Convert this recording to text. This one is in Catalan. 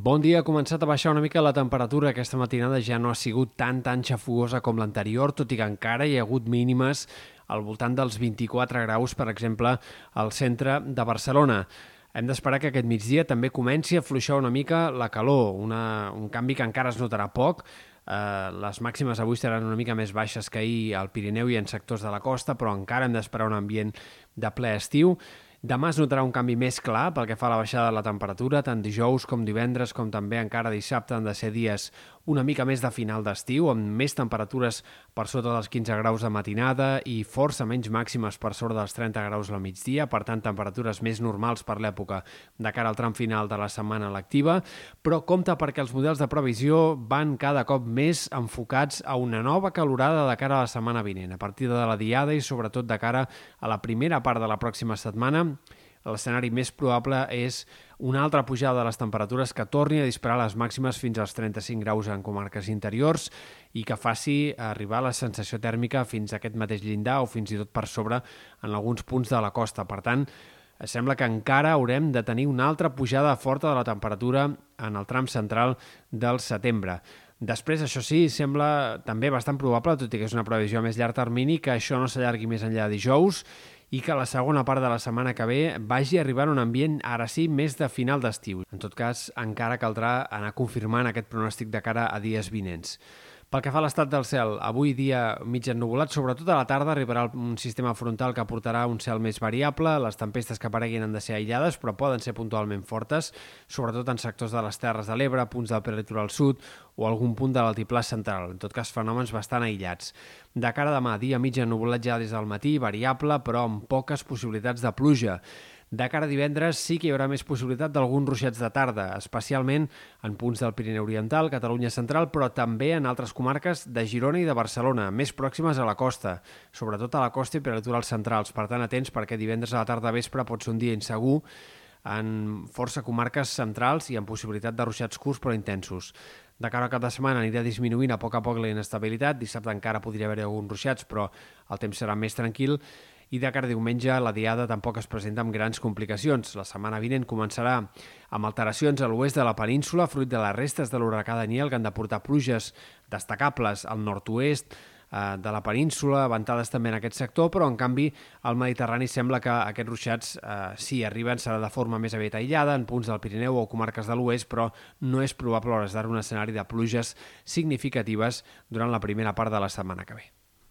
Bon dia, ha començat a baixar una mica la temperatura. Aquesta matinada ja no ha sigut tan tan xafugosa com l'anterior, tot i que encara hi ha hagut mínimes al voltant dels 24 graus, per exemple, al centre de Barcelona. Hem d'esperar que aquest migdia també comenci a fluixar una mica la calor, una, un canvi que encara es notarà poc. Eh, les màximes avui seran una mica més baixes que ahir al Pirineu i en sectors de la costa, però encara hem d'esperar un ambient de ple estiu. Demà es notarà un canvi més clar pel que fa a la baixada de la temperatura, tant dijous com divendres, com també encara dissabte han de ser dies una mica més de final d'estiu, amb més temperatures per sota dels 15 graus de matinada i força menys màximes per sobre dels 30 graus al migdia, per tant temperatures més normals per l'època de cara al tram final de la setmana lectiva, però compta perquè els models de previsió van cada cop més enfocats a una nova calorada de cara a la setmana vinent, a partir de la diada i sobretot de cara a la primera part de la pròxima setmana l'escenari més probable és una altra pujada de les temperatures que torni a disparar les màximes fins als 35 graus en comarques interiors i que faci arribar la sensació tèrmica fins a aquest mateix llindar o fins i tot per sobre en alguns punts de la costa. Per tant, sembla que encara haurem de tenir una altra pujada forta de la temperatura en el tram central del setembre. Després, això sí, sembla també bastant probable, tot i que és una previsió a més llarg termini, que això no s'allargui més enllà de dijous i que la segona part de la setmana que ve vagi arribant un ambient, ara sí, més de final d'estiu. En tot cas, encara caldrà anar confirmant aquest pronòstic de cara a dies vinents. Pel que fa a l'estat del cel, avui dia mig ennubulat, sobretot a la tarda arribarà un sistema frontal que aportarà un cel més variable, les tempestes que apareguin han de ser aïllades, però poden ser puntualment fortes, sobretot en sectors de les Terres de l'Ebre, punts del prelitoral sud o algun punt de l'altiplà central, en tot cas fenòmens bastant aïllats. De cara a demà, dia mig ennubulat ja des del matí, variable, però amb poques possibilitats de pluja. De cara a divendres sí que hi haurà més possibilitat d'alguns ruixats de tarda, especialment en punts del Pirineu Oriental, Catalunya Central, però també en altres comarques de Girona i de Barcelona, més pròximes a la costa, sobretot a la costa i per litorals centrals. Per tant, atents perquè divendres a la tarda vespre pot ser un dia insegur en força comarques centrals i amb possibilitat de ruixats curts però intensos. De cara al cap de setmana anirà disminuint a poc a poc la inestabilitat, dissabte encara podria haver-hi alguns ruixats, però el temps serà més tranquil, i de cara a diumenge la diada tampoc es presenta amb grans complicacions. La setmana vinent començarà amb alteracions a l'oest de la península, fruit de les restes de l'huracà Daniel, que han de portar pluges destacables al nord-oest, eh, de la península, ventades també en aquest sector, però en canvi al Mediterrani sembla que aquests ruixats eh, sí arriben, serà de forma més aviat aïllada en punts del Pirineu o comarques de l'oest, però no és probable a hores d'ara un escenari de pluges significatives durant la primera part de la setmana que ve.